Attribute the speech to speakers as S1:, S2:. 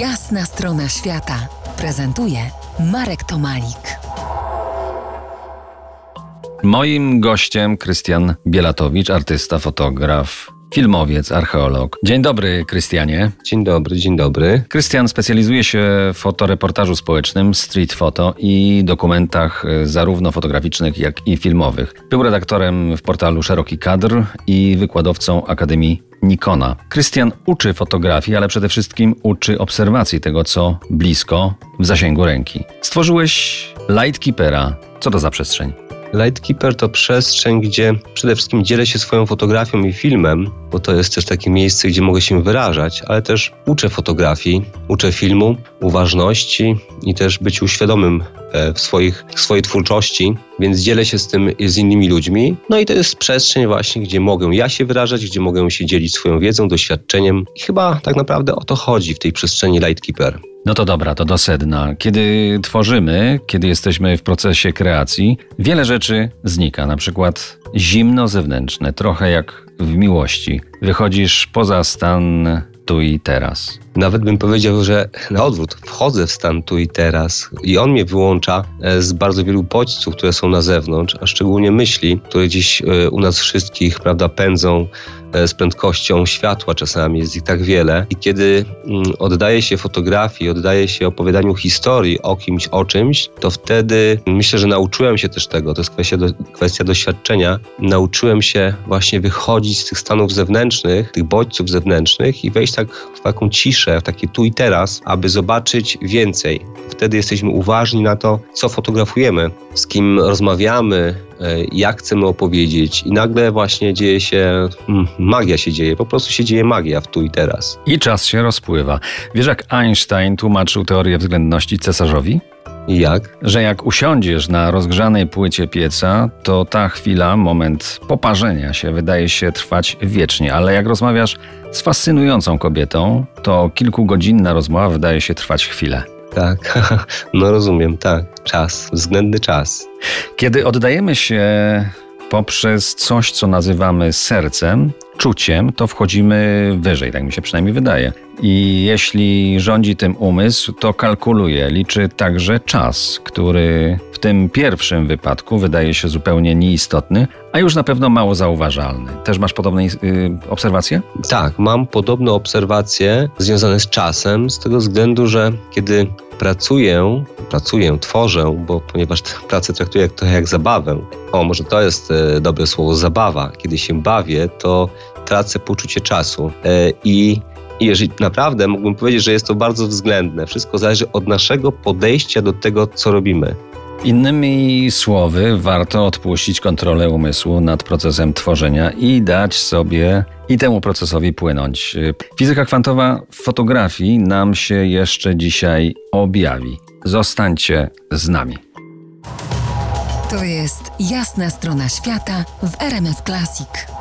S1: Jasna strona świata prezentuje Marek Tomalik.
S2: Moim gościem Krystian Bielatowicz, artysta, fotograf, filmowiec, archeolog. Dzień dobry, Krystianie.
S3: Dzień dobry, dzień dobry.
S2: Krystian specjalizuje się w fotoreportażu społecznym, street photo i dokumentach e, zarówno fotograficznych, jak i filmowych. Był redaktorem w portalu Szeroki Kadr i wykładowcą Akademii Nikona. Krystian uczy fotografii, ale przede wszystkim uczy obserwacji tego, co blisko, w zasięgu ręki. Stworzyłeś Lightkeepera. Co to za przestrzeń?
S3: Lightkeeper to przestrzeń, gdzie przede wszystkim dzielę się swoją fotografią i filmem, bo to jest też takie miejsce, gdzie mogę się wyrażać, ale też uczę fotografii, uczę filmu, uważności i też być uświadomym e, w, swoich, w swojej twórczości, więc dzielę się z tym z innymi ludźmi. No i to jest przestrzeń właśnie, gdzie mogę ja się wyrażać, gdzie mogę się dzielić swoją wiedzą, doświadczeniem i chyba tak naprawdę o to chodzi w tej przestrzeni Lightkeeper.
S2: No to dobra, to do sedna. Kiedy tworzymy, kiedy jesteśmy w procesie kreacji, wiele rzeczy znika. Na przykład zimno zewnętrzne, trochę jak w miłości. Wychodzisz poza stan tu i teraz.
S3: Nawet bym powiedział, że na odwrót, wchodzę w stan tu i teraz i on mnie wyłącza e, z bardzo wielu bodźców, które są na zewnątrz, a szczególnie myśli, które gdzieś e, u nas wszystkich, prawda, pędzą z prędkością światła czasami, jest ich tak wiele. I kiedy mm, oddaje się fotografii, oddaje się opowiadaniu historii o kimś, o czymś, to wtedy myślę, że nauczyłem się też tego, to jest kwestia, do, kwestia doświadczenia, nauczyłem się właśnie wychodzić z tych stanów zewnętrznych, tych bodźców zewnętrznych i wejść tak w taką ciszę, w takie tu i teraz, aby zobaczyć więcej. Wtedy jesteśmy uważni na to, co fotografujemy, z kim rozmawiamy, e, jak chcemy opowiedzieć i nagle właśnie dzieje się, hmm, magia się dzieje, po prostu się dzieje magia w tu i teraz.
S2: I czas się rozpływa. Wiesz, jak Einstein tłumaczył teorię względności cesarzowi?
S3: Jak?
S2: Że jak usiądziesz na rozgrzanej płycie pieca, to ta chwila, moment poparzenia się wydaje się trwać wiecznie, ale jak rozmawiasz z fascynującą kobietą, to kilkugodzinna rozmowa wydaje się trwać chwilę.
S3: Tak, no rozumiem, tak. Czas, względny czas.
S2: Kiedy oddajemy się poprzez coś, co nazywamy sercem, czuciem, to wchodzimy wyżej, tak mi się przynajmniej wydaje. I jeśli rządzi tym umysł, to kalkuluje, liczy także czas, który w tym pierwszym wypadku wydaje się zupełnie nieistotny, a już na pewno mało zauważalny. Też masz podobne yy, obserwacje?
S3: Tak, mam podobne obserwacje związane z czasem, z tego względu, że kiedy pracuję, pracuję, tworzę, bo ponieważ pracę traktuję trochę jak zabawę. O, może to jest e, dobre słowo zabawa. Kiedy się bawię, to tracę poczucie czasu e, i i jeżeli naprawdę mógłbym powiedzieć, że jest to bardzo względne, wszystko zależy od naszego podejścia do tego, co robimy.
S2: Innymi słowy, warto odpuścić kontrolę umysłu nad procesem tworzenia i dać sobie i temu procesowi płynąć. Fizyka kwantowa w fotografii nam się jeszcze dzisiaj objawi. Zostańcie z nami.
S1: To jest jasna strona świata w RMS Classic.